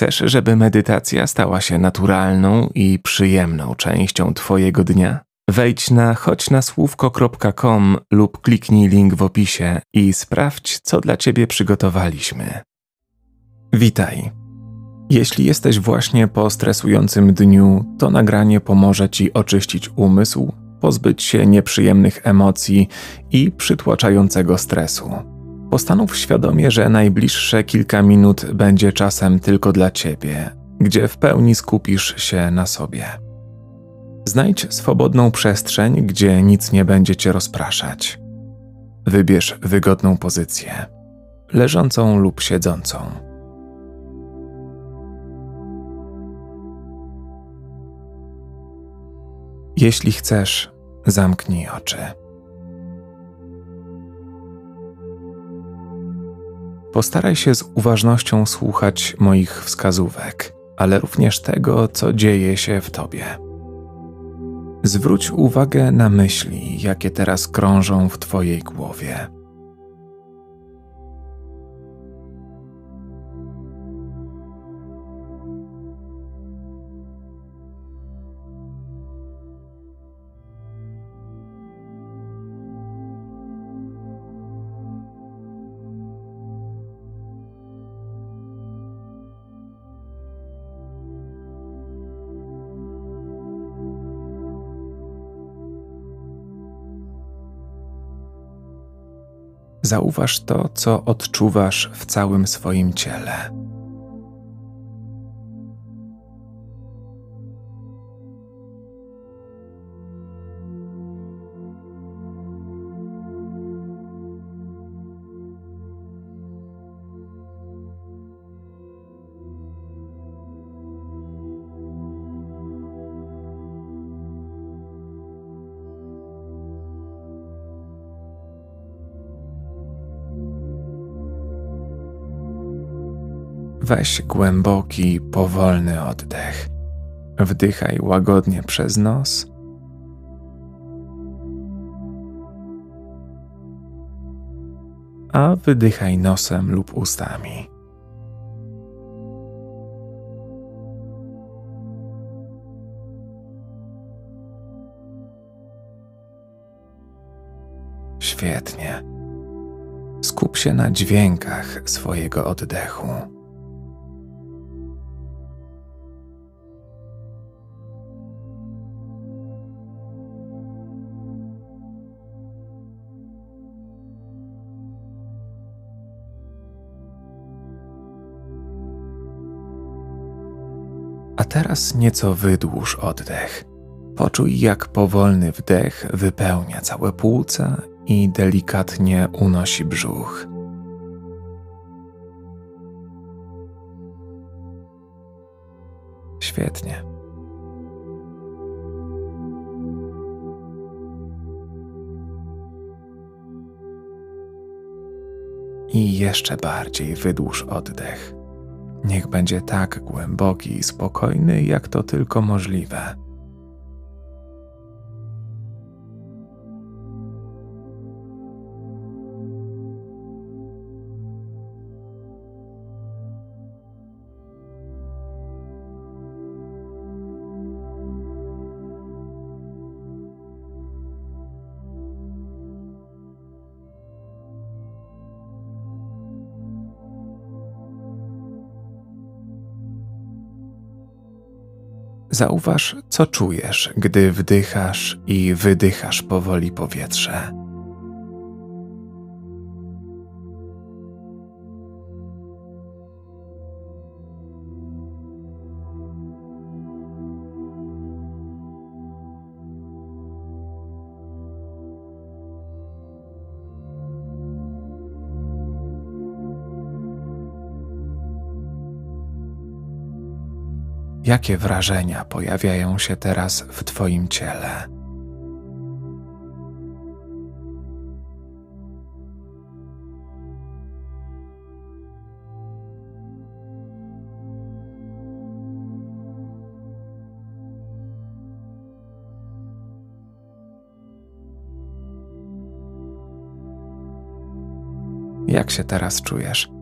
Chcesz, żeby medytacja stała się naturalną i przyjemną częścią Twojego dnia? Wejdź na chodźnasłówko.com lub kliknij link w opisie i sprawdź, co dla Ciebie przygotowaliśmy. Witaj. Jeśli jesteś właśnie po stresującym dniu, to nagranie pomoże Ci oczyścić umysł, pozbyć się nieprzyjemnych emocji i przytłaczającego stresu. Postanów świadomie, że najbliższe kilka minut będzie czasem tylko dla ciebie, gdzie w pełni skupisz się na sobie. Znajdź swobodną przestrzeń, gdzie nic nie będzie cię rozpraszać. Wybierz wygodną pozycję, leżącą lub siedzącą. Jeśli chcesz, zamknij oczy. Postaraj się z uważnością słuchać moich wskazówek, ale również tego, co dzieje się w tobie. Zwróć uwagę na myśli, jakie teraz krążą w twojej głowie. Zauważ to, co odczuwasz w całym swoim ciele. Weź głęboki, powolny oddech. Wdychaj łagodnie przez nos. A wydychaj nosem lub ustami. Świetnie. Skup się na dźwiękach swojego oddechu. Teraz nieco wydłuż oddech. Poczuj, jak powolny wdech wypełnia całe płuca i delikatnie unosi brzuch. Świetnie. I jeszcze bardziej wydłuż oddech. Niech będzie tak głęboki i spokojny, jak to tylko możliwe. Zauważ, co czujesz, gdy wdychasz i wydychasz powoli powietrze. Jakie wrażenia pojawiają się teraz w Twoim ciele? Jak się teraz czujesz?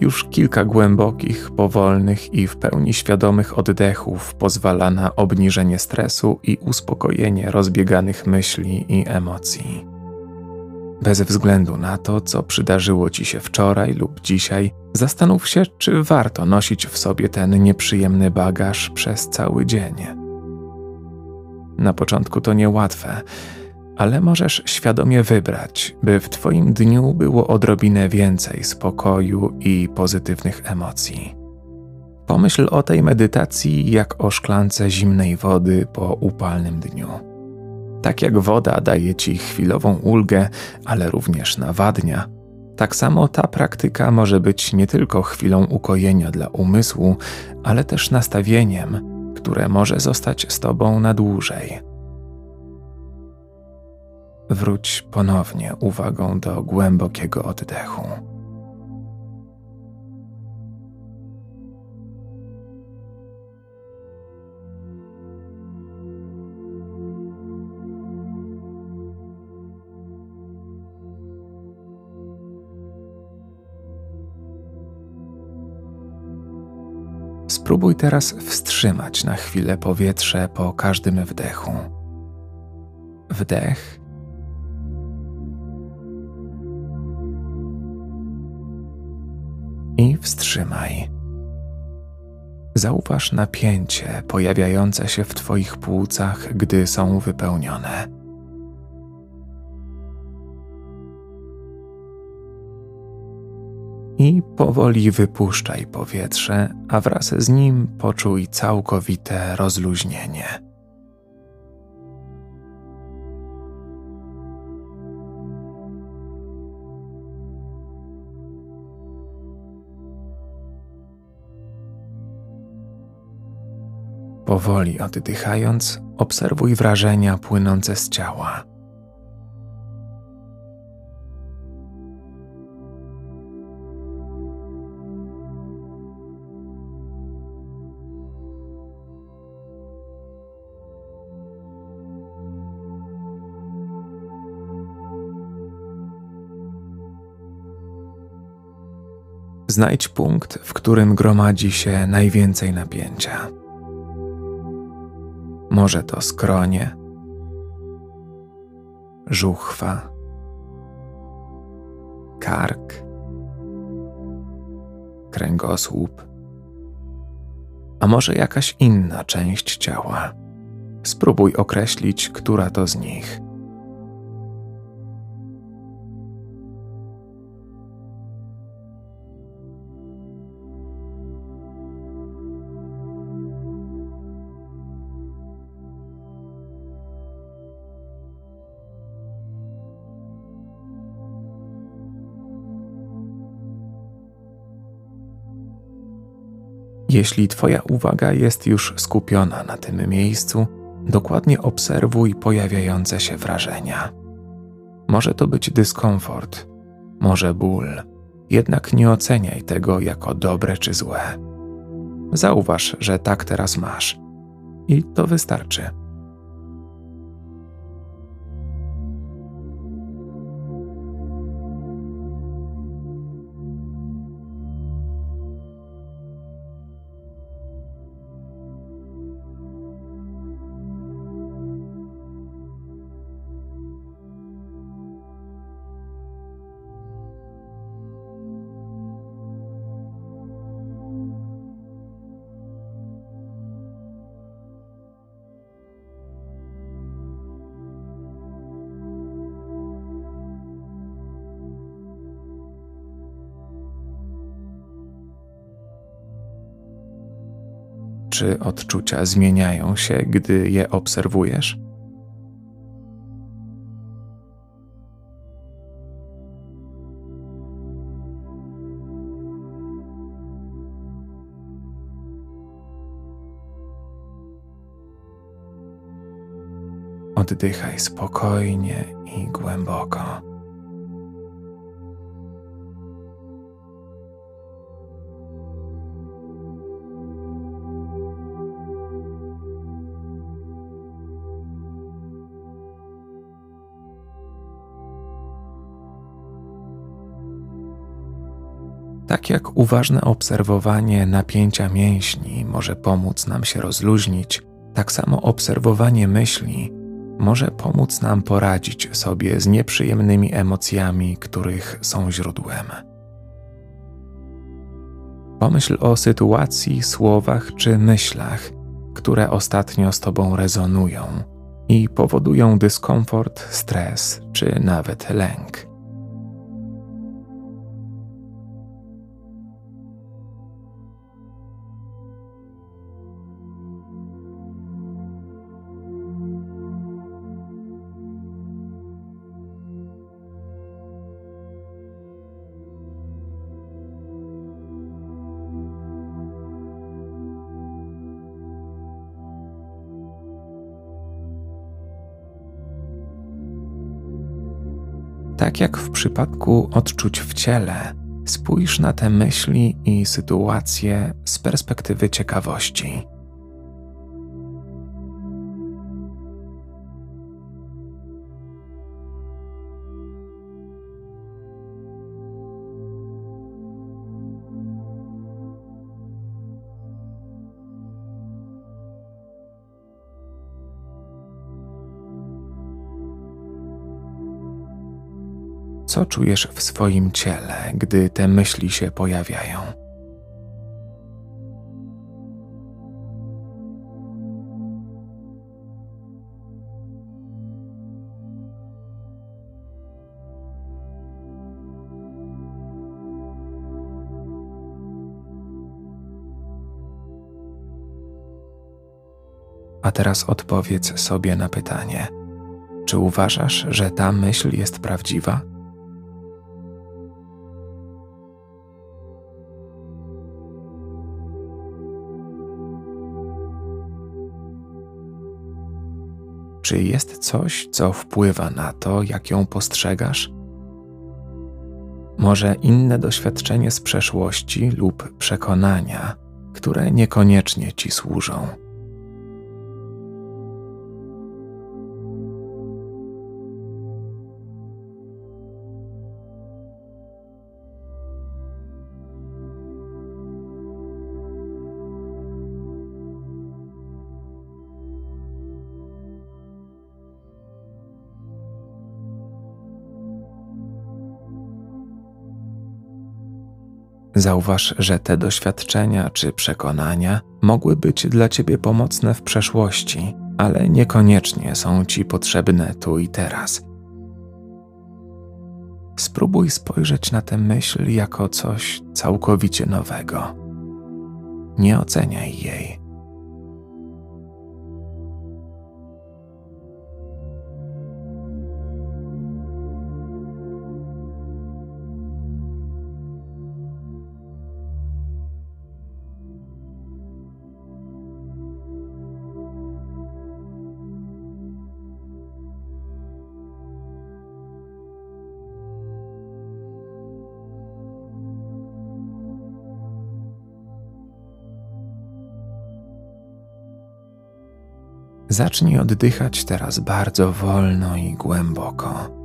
Już kilka głębokich, powolnych i w pełni świadomych oddechów pozwala na obniżenie stresu i uspokojenie rozbieganych myśli i emocji. Bez względu na to, co przydarzyło ci się wczoraj lub dzisiaj, zastanów się, czy warto nosić w sobie ten nieprzyjemny bagaż przez cały dzień. Na początku to niełatwe, ale możesz świadomie wybrać, by w Twoim dniu było odrobinę więcej spokoju i pozytywnych emocji. Pomyśl o tej medytacji jak o szklance zimnej wody po upalnym dniu. Tak jak woda daje ci chwilową ulgę, ale również nawadnia, tak samo ta praktyka może być nie tylko chwilą ukojenia dla umysłu, ale też nastawieniem, które może zostać z tobą na dłużej. Wróć ponownie uwagą do głębokiego oddechu. Spróbuj teraz wstrzymać na chwilę powietrze po każdym wdechu. Wdech. Wstrzymaj. Zauważ napięcie pojawiające się w Twoich płucach, gdy są wypełnione. i powoli wypuszczaj powietrze, a wraz z nim poczuj całkowite rozluźnienie. Powoli oddychając, obserwuj wrażenia płynące z ciała. Znajdź punkt, w którym gromadzi się najwięcej napięcia. Może to skronie, żuchwa, kark, kręgosłup, a może jakaś inna część ciała. Spróbuj określić, która to z nich. Jeśli Twoja uwaga jest już skupiona na tym miejscu, dokładnie obserwuj pojawiające się wrażenia. Może to być dyskomfort, może ból, jednak nie oceniaj tego jako dobre czy złe. Zauważ, że tak teraz masz i to wystarczy. Czy odczucia zmieniają się, gdy je obserwujesz? Oddychaj spokojnie i głęboko. Tak jak uważne obserwowanie napięcia mięśni może pomóc nam się rozluźnić, tak samo obserwowanie myśli może pomóc nam poradzić sobie z nieprzyjemnymi emocjami, których są źródłem. Pomyśl o sytuacji, słowach czy myślach, które ostatnio z Tobą rezonują i powodują dyskomfort, stres czy nawet lęk. Tak jak w przypadku odczuć w ciele, spójrz na te myśli i sytuacje z perspektywy ciekawości. Co czujesz w swoim ciele, gdy te myśli się pojawiają? A teraz odpowiedz sobie na pytanie: czy uważasz, że ta myśl jest prawdziwa? Czy jest coś, co wpływa na to, jak ją postrzegasz? Może inne doświadczenie z przeszłości lub przekonania, które niekoniecznie ci służą. Zauważ, że te doświadczenia czy przekonania mogły być dla ciebie pomocne w przeszłości, ale niekoniecznie są ci potrzebne tu i teraz. Spróbuj spojrzeć na tę myśl jako coś całkowicie nowego. Nie oceniaj jej Zacznij oddychać teraz bardzo wolno i głęboko.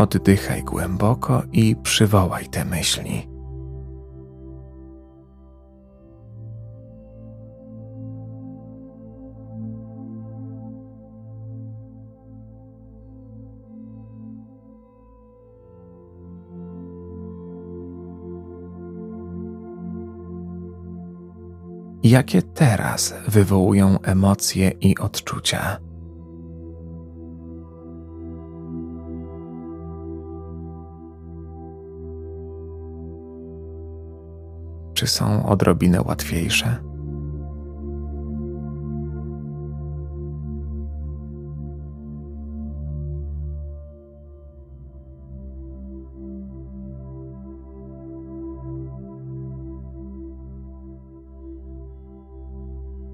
Oddychaj głęboko i przywołaj te myśli. Jakie teraz wywołują emocje i odczucia? Są odrobinę łatwiejsze?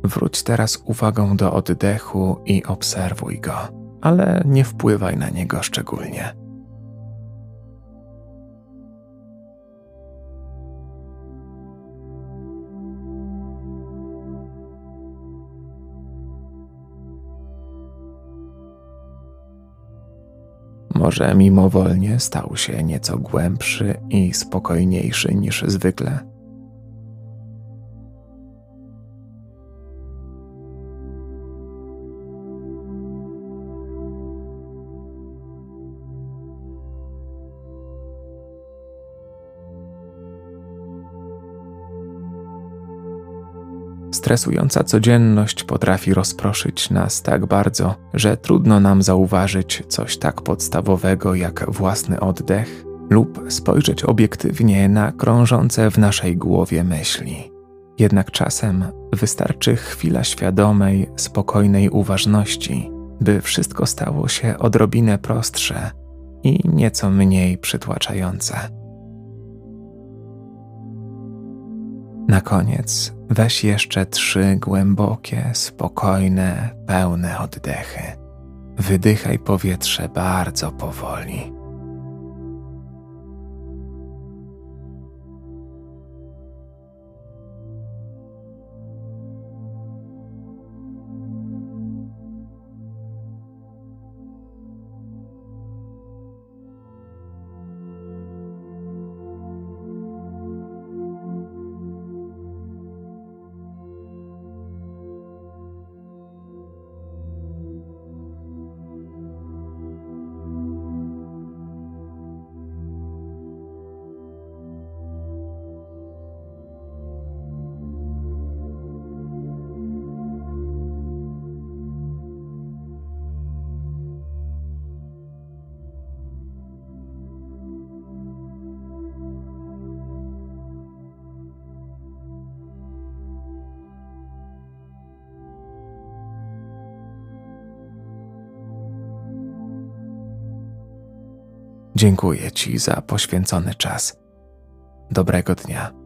Wróć teraz uwagą do oddechu i obserwuj go, ale nie wpływaj na niego szczególnie. Może mimowolnie stał się nieco głębszy i spokojniejszy niż zwykle. Stresująca codzienność potrafi rozproszyć nas tak bardzo, że trudno nam zauważyć coś tak podstawowego jak własny oddech lub spojrzeć obiektywnie na krążące w naszej głowie myśli. Jednak czasem wystarczy chwila świadomej, spokojnej uważności, by wszystko stało się odrobinę prostsze i nieco mniej przytłaczające. Na koniec weź jeszcze trzy głębokie, spokojne, pełne oddechy. Wydychaj powietrze bardzo powoli. Dziękuję Ci za poświęcony czas. Dobrego dnia.